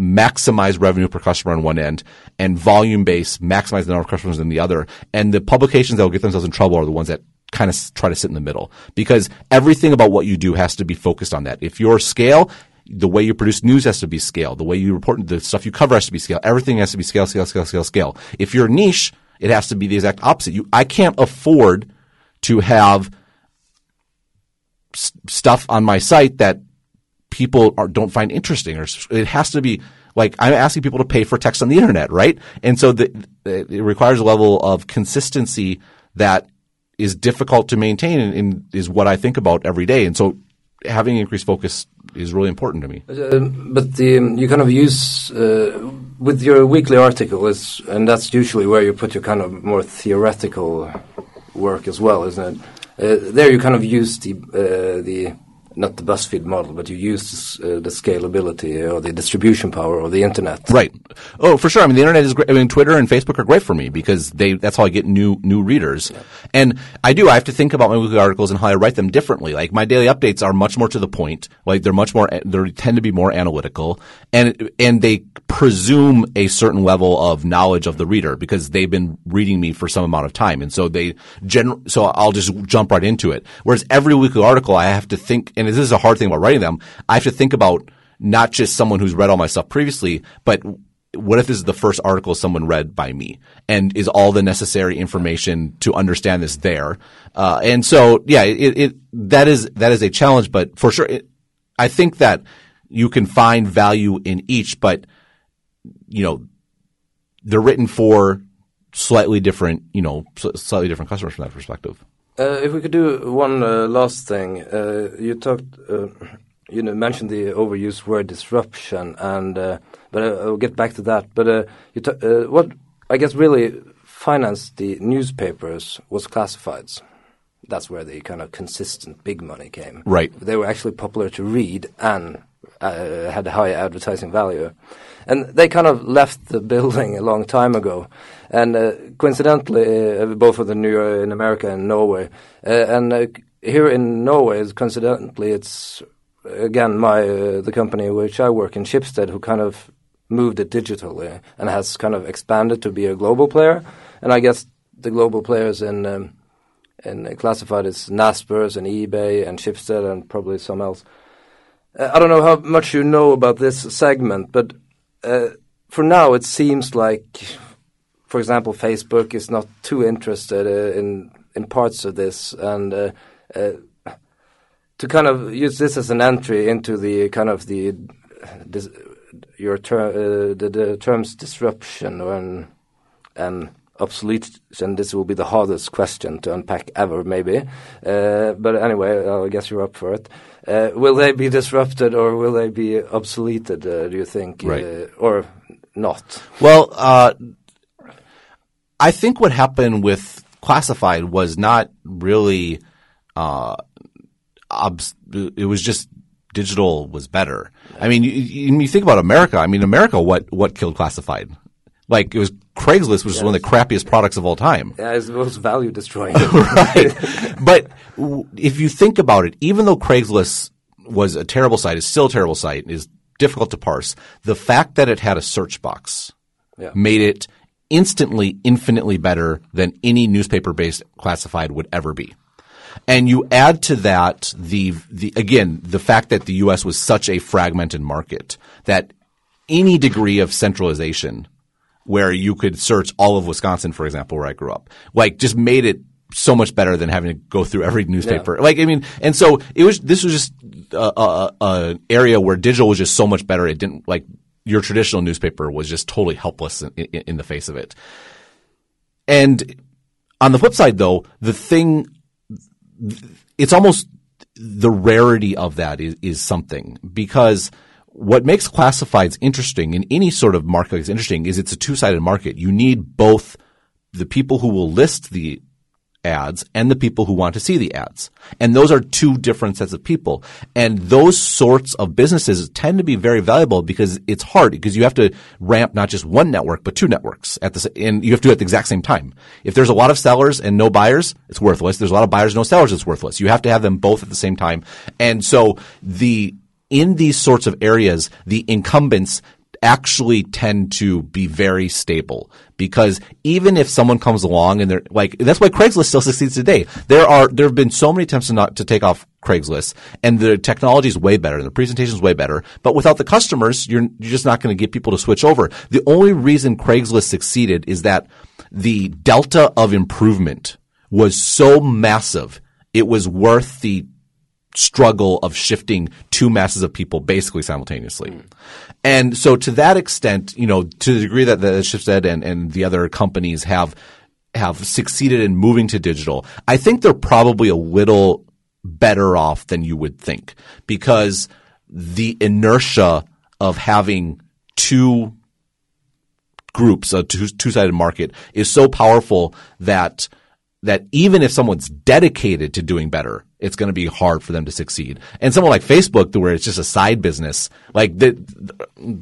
maximize revenue per customer on one end and volume-based maximize the number of customers on the other. And the publications that will get themselves in trouble are the ones that kind of try to sit in the middle because everything about what you do has to be focused on that. If your scale the way you produce news has to be scale. The way you report the stuff you cover has to be scale. Everything has to be scale, scale, scale, scale, scale. If you're niche, it has to be the exact opposite. You, I can't afford to have s- stuff on my site that people are, don't find interesting or it has to be like I'm asking people to pay for text on the internet, right? And so the, it requires a level of consistency that is difficult to maintain and, and is what I think about every day. And so having increased focus is really important to me. Uh, but the, um, you kind of use uh, with your weekly article is, and that's usually where you put your kind of more theoretical work as well, isn't it? Uh, there you kind of use the uh, the not the BuzzFeed model, but you use uh, the scalability or the distribution power or the internet. Right. Oh, for sure. I mean, the internet is great. I mean, Twitter and Facebook are great for me because they, that's how I get new, new readers. Yeah. And I do, I have to think about my weekly articles and how I write them differently. Like my daily updates are much more to the point. Like they're much more, they tend to be more analytical and, and they presume a certain level of knowledge of the reader because they've been reading me for some amount of time. And so they gen, so I'll just jump right into it. Whereas every weekly article, I have to think, and this is a hard thing about writing them. I have to think about not just someone who's read all my stuff previously, but what if this is the first article someone read by me and is all the necessary information to understand this there? Uh, and so, yeah, it, it, that is, that is a challenge, but for sure, it, I think that you can find value in each, but you know, they're written for slightly different, you know, slightly different customers from that perspective. Uh, if we could do one uh, last thing, uh, you talked, uh, you know, mentioned the overused word disruption, and uh, but uh, I'll get back to that. But you what I guess really financed the newspapers was classifieds. That's where the kind of consistent big money came. Right. They were actually popular to read and had a high advertising value. And they kind of left the building a long time ago. And uh, coincidentally, uh, both of the New York in America and Norway. Uh, and uh, here in Norway, coincidentally, it's again my uh, the company which I work in, Schibsted, who kind of moved it digitally and has kind of expanded to be a global player. And I guess the global players in um, in classified as Naspers and eBay and Schibsted and probably some else. I don't know how much you know about this segment, but uh, for now, it seems like, for example, Facebook is not too interested uh, in in parts of this, and uh, uh, to kind of use this as an entry into the kind of the dis, your ter uh, the, the, terms disruption and and obsolete, and this will be the hardest question to unpack ever, maybe. Uh, but anyway, I guess you're up for it. Uh, will they be disrupted or will they be obsoleted? Uh, do you think, right. Uh, or not? Well, uh, I think what happened with classified was not really. Uh, it was just digital was better. I mean, you, you, think about America. I mean, America, what what killed classified? Like it was Craigslist, which yes. is one of the crappiest products of all time. Yeah, it's the most value destroying. right. But if you think about it, even though Craigslist was a terrible site, is still a terrible site, is difficult to parse. The fact that it had a search box yeah. made it instantly, infinitely better than any newspaper-based classified would ever be. And you add to that the, the again the fact that the U.S. was such a fragmented market that any degree of centralization where you could search all of Wisconsin, for example, where I grew up, like just made it so much better than having to go through every newspaper. Yeah. Like, I mean, and so it was, this was just an area where digital was just so much better. It didn't like your traditional newspaper was just totally helpless in, in, in the face of it. and on the flip side, though, the thing, it's almost the rarity of that is, is something because what makes classifieds interesting in any sort of market is interesting is it's a two-sided market. You need both the people who will list the ads and the people who want to see the ads. And those are two different sets of people. And those sorts of businesses tend to be very valuable because it's hard because you have to ramp not just one network, but two networks at the, and you have to do it at the exact same time. If there's a lot of sellers and no buyers, it's worthless. There's a lot of buyers, and no sellers, it's worthless. You have to have them both at the same time. And so the, in these sorts of areas, the incumbents actually tend to be very stable because even if someone comes along and they're like that's why Craigslist still succeeds today. There are there have been so many attempts to not to take off Craigslist and the technology is way better and the presentation is way better, but without the customers, you're you're just not going to get people to switch over. The only reason Craigslist succeeded is that the delta of improvement was so massive. It was worth the struggle of shifting two masses of people basically simultaneously. Mm. And so to that extent, you know, to the degree that the Schibsted and, and the other companies have have succeeded in moving to digital, I think they're probably a little better off than you would think because the inertia of having two groups, a two sided market is so powerful that that even if someone's dedicated to doing better, it's going to be hard for them to succeed. And someone like Facebook, where it's just a side business, like,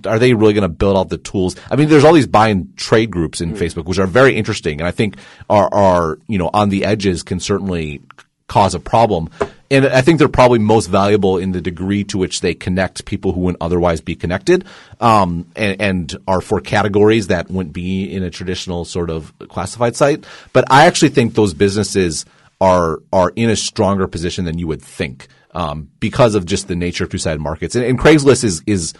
are they really going to build out the tools? I mean, there's all these buy and trade groups in mm. Facebook, which are very interesting, and I think are are you know on the edges can certainly cause a problem. And I think they're probably most valuable in the degree to which they connect people who wouldn't otherwise be connected, um, and, and, are for categories that wouldn't be in a traditional sort of classified site. But I actually think those businesses are are in a stronger position than you would think um, because of just the nature of two sided markets. And, and Craigslist is is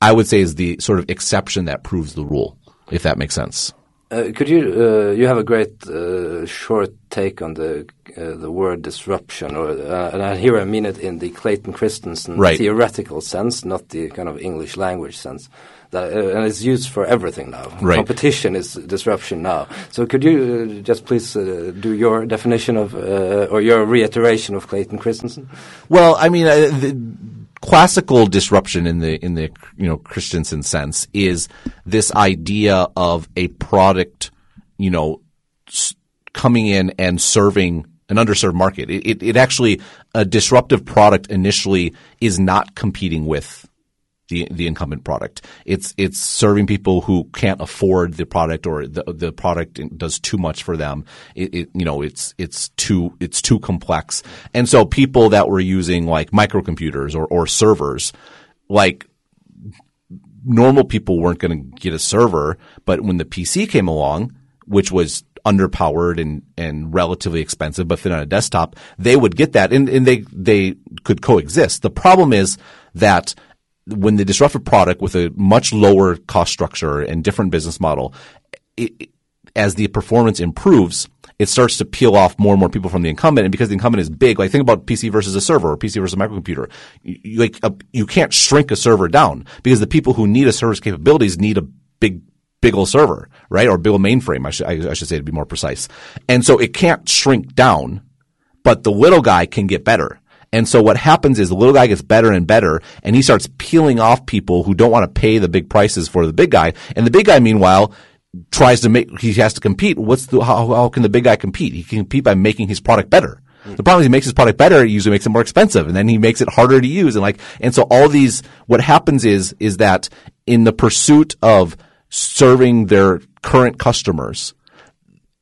I would say is the sort of exception that proves the rule, if that makes sense. Uh, could you uh, you have a great uh, short take on the uh, the word disruption, or uh, and here I mean it in the Clayton Christensen right. theoretical sense, not the kind of English language sense. That, and it's used for everything now. Right. Competition is disruption now. So could you just please do your definition of or your reiteration of Clayton Christensen? Well, I mean. The, classical disruption in the in the you know Christensen sense is this idea of a product, you know, coming in and serving an underserved market. It, it, it actually a disruptive product initially is not competing with the the incumbent product. It's it's serving people who can't afford the product or the the product does too much for them. It, it, you know it's it's too it's too complex, and so people that were using like microcomputers or or servers, like normal people weren't going to get a server, but when the PC came along, which was underpowered and, and relatively expensive, but fit on a desktop, they would get that and, and they, they could coexist. The problem is that when the disruptive product with a much lower cost structure and different business model, it, as the performance improves, it starts to peel off more and more people from the incumbent. And because the incumbent is big, like think about PC versus a server or PC versus a microcomputer. You, like a, you can't shrink a server down because the people who need a server's capabilities need a big big old server, right? Or big old mainframe, I should, I, I should say to be more precise. And so it can't shrink down, but the little guy can get better. And so what happens is the little guy gets better and better and he starts peeling off people who don't want to pay the big prices for the big guy. And the big guy, meanwhile, tries to make, he has to compete. What's the, how, how can the big guy compete? He can compete by making his product better. The problem is he makes his product better, it usually makes it more expensive, and then he makes it harder to use. And like, and so all these, what happens is, is that in the pursuit of serving their current customers,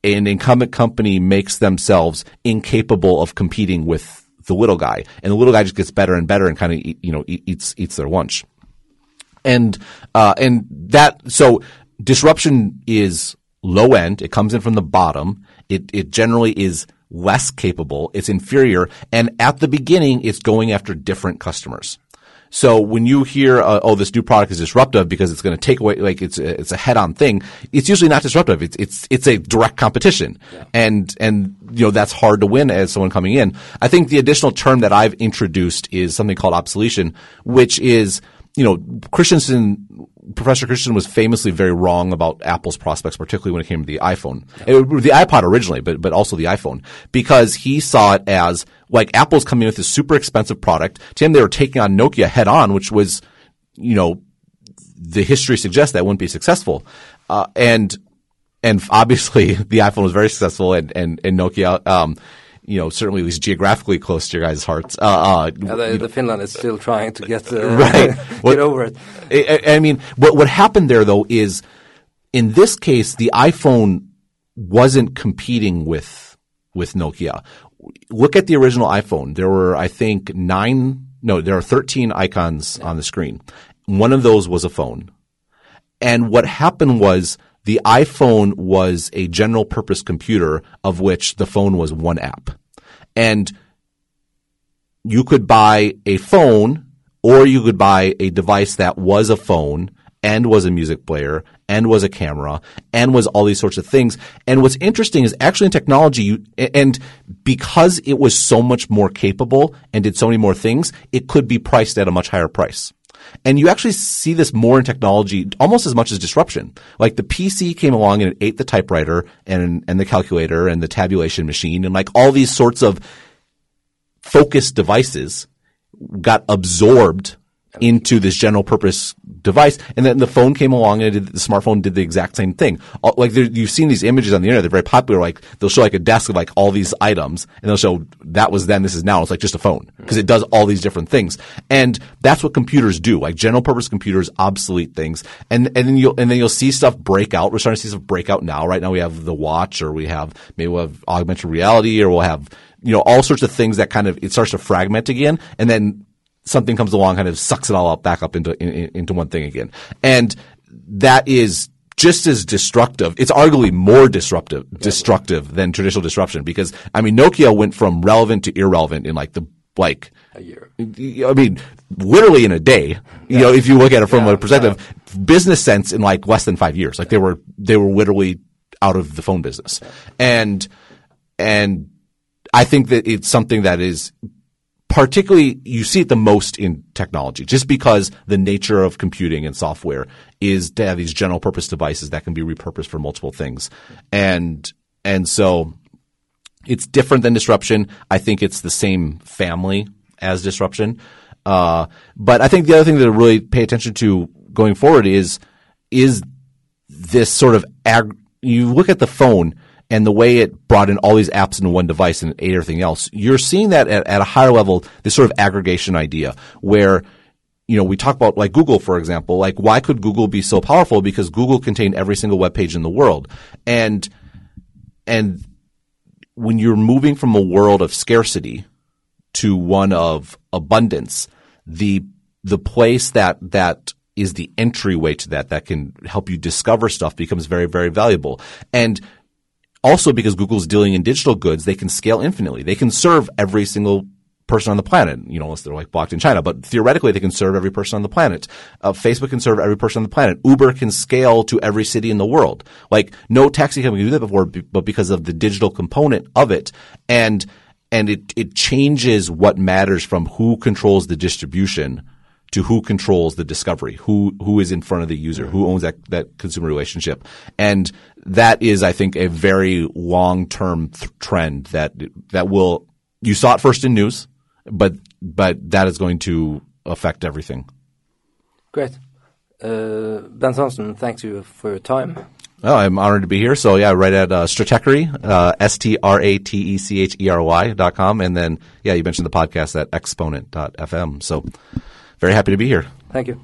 an incumbent company makes themselves incapable of competing with the little guy, and the little guy just gets better and better and kind of you know eats eats their lunch, and uh, and that so disruption is low end. It comes in from the bottom. It it generally is less capable. It's inferior, and at the beginning, it's going after different customers. So when you hear, uh, oh, this new product is disruptive because it's going to take away, like it's a, it's a head-on thing, it's usually not disruptive. It's it's it's a direct competition, yeah. and and you know that's hard to win as someone coming in. I think the additional term that I've introduced is something called obsolescence, which is you know, Christensen, Professor Christensen was famously very wrong about Apple's prospects, particularly when it came to the iPhone, it, the iPod originally, but but also the iPhone, because he saw it as like Apple's coming with this super expensive product. To him, they were taking on Nokia head on, which was, you know, the history suggests that wouldn't be successful, uh, and and obviously the iPhone was very successful, and and, and Nokia. Um, you know, certainly at least geographically close to your guys' hearts. Uh, uh, yeah, the, the Finland is still trying to get uh, right. get what, over it. I, I, mean, what what happened there though is, in this case, the iPhone wasn't competing with with Nokia. Look at the original iPhone. There were, I think, nine. No, there are thirteen icons yeah. on the screen. One of those was a phone, and what happened was the iPhone was a general purpose computer of which the phone was one app. And you could buy a phone or you could buy a device that was a phone and was a music player and was a camera and was all these sorts of things. And what's interesting is actually in technology, you, and because it was so much more capable and did so many more things, it could be priced at a much higher price. And you actually see this more in technology almost as much as disruption. Like the PC came along and it ate the typewriter and, and the calculator and the tabulation machine and like all these sorts of focused devices got absorbed into this general purpose device. And then the phone came along and did, the smartphone did the exact same thing. Like you've seen these images on the internet. They're very popular. Like they'll show like a desk of like all these items and they'll show that was then, this is now. It's like just a phone because it does all these different things. And that's what computers do. Like general purpose computers obsolete things. And, and then you'll, and then you'll see stuff break out. We're starting to see stuff break out now. Right now we have the watch or we have, maybe we'll have augmented reality or we'll have, you know, all sorts of things that kind of, it starts to fragment again. And then something comes along, kind of sucks it all up back up into in, into one thing again, and that is just as destructive. It's arguably more disruptive destructive than traditional disruption because I mean Nokia went from relevant to irrelevant in like the like a year. I mean, literally in a day. You know, if you look at it from yeah, a perspective, yeah. business sense in like less than five years. Like they were they were literally out of the phone business, and and I think that it's something that is particularly you see it the most in technology just because the nature of computing and software is to have these general purpose devices that can be repurposed for multiple things. And and so it's different than disruption. I think it's the same family as disruption. Uh, but i think the other thing to really pay attention to going forward is is this sort of ag- you look at the phone and the way it brought in all these apps into one device and ate everything else, you're seeing that at, at a higher level, this sort of aggregation idea where you know, we talk about like Google, for example, like why could Google be so powerful? Because Google contained every single web page in the world. And, and when you're moving from a world of scarcity to one of abundance, the, the place that, that is the entryway to that, that can help you discover stuff becomes very, very valuable. And also, because Google's dealing in digital goods, they can scale infinitely. They can serve every single person on the planet, you know, unless they're like blocked in China. But theoretically, they can serve every person on the planet. Uh, Facebook can serve every person on the planet. Uber can scale to every city in the world. Like no taxi company can do that before, but because of the digital component of it, and and it it changes what matters from who controls the distribution to who controls the discovery, who who is in front of the user, who owns that that consumer relationship, and that is, I think, a very long term th- trend that that will. You saw it first in news, but but that is going to affect everything. Great, uh, Ben Thompson. Thank you for your time. Oh, I'm honored to be here. So yeah, right at uh, Stratechery, uh, S T R A T E C H E R Y dot com, and then yeah, you mentioned the podcast at Exponent.fm. So very happy to be here. Thank you.